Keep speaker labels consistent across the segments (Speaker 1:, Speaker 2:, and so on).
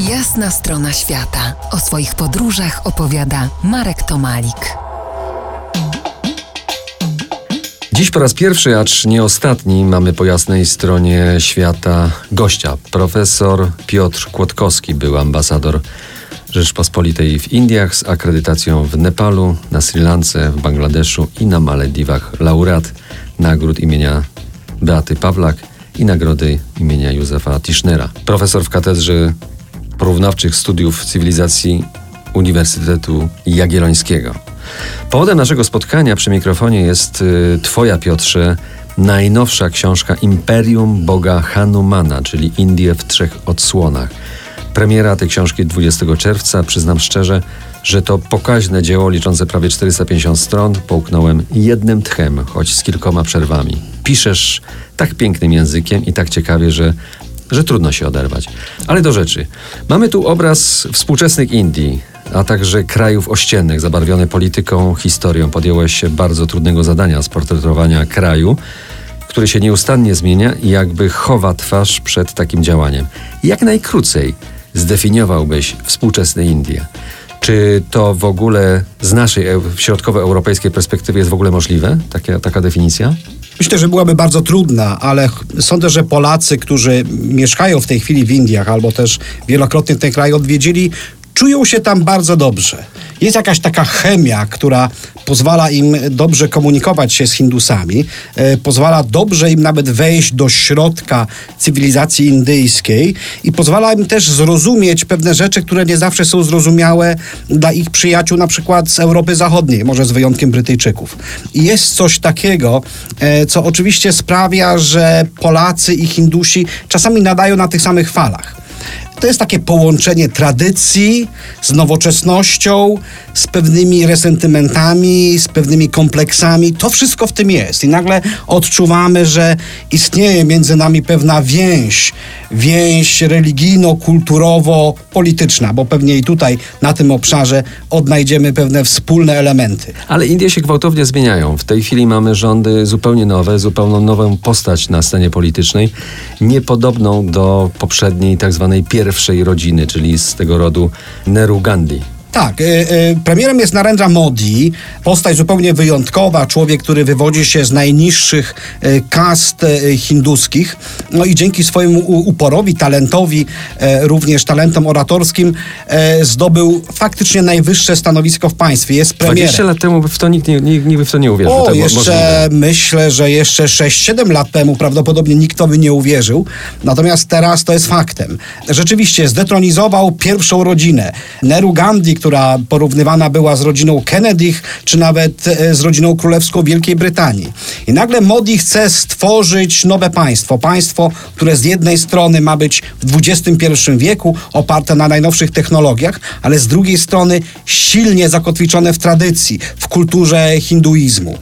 Speaker 1: Jasna strona świata. O swoich podróżach opowiada Marek Tomalik.
Speaker 2: Dziś po raz pierwszy, acz nie ostatni, mamy po jasnej stronie świata gościa. Profesor Piotr Kłodkowski był ambasador Rzeczpospolitej w Indiach z akredytacją w Nepalu, na Sri Lance, w Bangladeszu i na Malediwach. Laureat nagród imienia Beaty Pawlak i nagrody imienia Józefa Tischnera. Profesor w katedrze porównawczych studiów cywilizacji Uniwersytetu Jagiellońskiego. Powodem naszego spotkania przy mikrofonie jest y, Twoja, Piotrze, najnowsza książka Imperium Boga Hanumana, czyli Indie w trzech odsłonach. Premiera tej książki 20 czerwca. Przyznam szczerze, że to pokaźne dzieło liczące prawie 450 stron połknąłem jednym tchem, choć z kilkoma przerwami. Piszesz tak pięknym językiem i tak ciekawie, że że trudno się oderwać. Ale do rzeczy. Mamy tu obraz współczesnych Indii, a także krajów ościennych, zabarwione polityką, historią. Podjąłeś się bardzo trudnego zadania sportretowania kraju, który się nieustannie zmienia i jakby chowa twarz przed takim działaniem. Jak najkrócej zdefiniowałbyś współczesne Indie? Czy to w ogóle z naszej środkowoeuropejskiej perspektywy jest w ogóle możliwe, taka, taka definicja?
Speaker 3: Myślę, że byłaby bardzo trudna, ale sądzę, że Polacy, którzy mieszkają w tej chwili w Indiach albo też wielokrotnie ten kraj odwiedzili, czują się tam bardzo dobrze. Jest jakaś taka chemia, która pozwala im dobrze komunikować się z Hindusami, e, pozwala dobrze im nawet wejść do środka cywilizacji indyjskiej i pozwala im też zrozumieć pewne rzeczy, które nie zawsze są zrozumiałe dla ich przyjaciół, na przykład z Europy Zachodniej, może z wyjątkiem Brytyjczyków. I jest coś takiego, e, co oczywiście sprawia, że Polacy i Hindusi czasami nadają na tych samych falach. To jest takie połączenie tradycji z nowoczesnością, z pewnymi resentymentami, z pewnymi kompleksami. To wszystko w tym jest. I nagle odczuwamy, że istnieje między nami pewna więź, więź religijno-kulturowo-polityczna, bo pewnie i tutaj na tym obszarze odnajdziemy pewne wspólne elementy.
Speaker 2: Ale Indie się gwałtownie zmieniają. W tej chwili mamy rządy zupełnie nowe, zupełnie nową postać na scenie politycznej, niepodobną do poprzedniej tak zwanej pierwszej rodziny, czyli z tego rodu Nehru Gandhi.
Speaker 3: Tak, y, y, premierem jest Narendra Modi, postać zupełnie wyjątkowa, człowiek, który wywodzi się z najniższych y, kast hinduskich, no i dzięki swojemu uporowi, talentowi, również talentom oratorskim, zdobył faktycznie najwyższe stanowisko w państwie. Jest premierem.
Speaker 2: 20 lat temu w to nikt, nie, nikt, nikt w to nie uwierzył.
Speaker 3: O, jeszcze możliwe. myślę, że jeszcze 6-7 lat temu prawdopodobnie nikt to by nie uwierzył. Natomiast teraz to jest faktem. Rzeczywiście zdetronizował pierwszą rodzinę. Nehru Gandhi, która porównywana była z rodziną Kennedy, czy nawet e, z rodziną królewską Wielkiej Brytanii. I nagle Modi chce stworzyć nowe państwo. Państwo, które z jednej strony ma być w XXI wieku oparte na najnowszych technologiach, ale z drugiej strony silnie zakotwiczone w tradycji, w kulturze hinduizmu.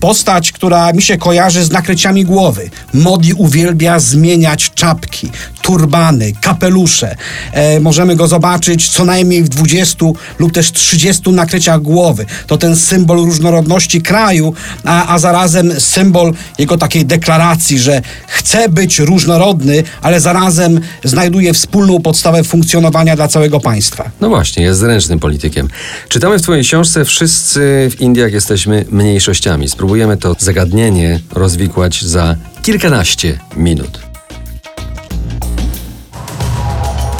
Speaker 3: Postać, która mi się kojarzy z nakryciami głowy. Modi uwielbia zmieniać czapki, turbany, kapelusze. E, możemy go zobaczyć co najmniej w 20 lub też 30 nakryciach głowy. To ten symbol różnorodności kraju, a, a zarazem symbol jego takiej deklaracji, że chce być różnorodny, ale zarazem znajduje wspólną podstawę funkcjonowania dla całego państwa.
Speaker 2: No właśnie, jest zręcznym politykiem. Czytamy w Twojej książce, wszyscy w Indiach jesteśmy mniejszościami. Spróbujemy to zagadnienie rozwikłać za kilkanaście minut.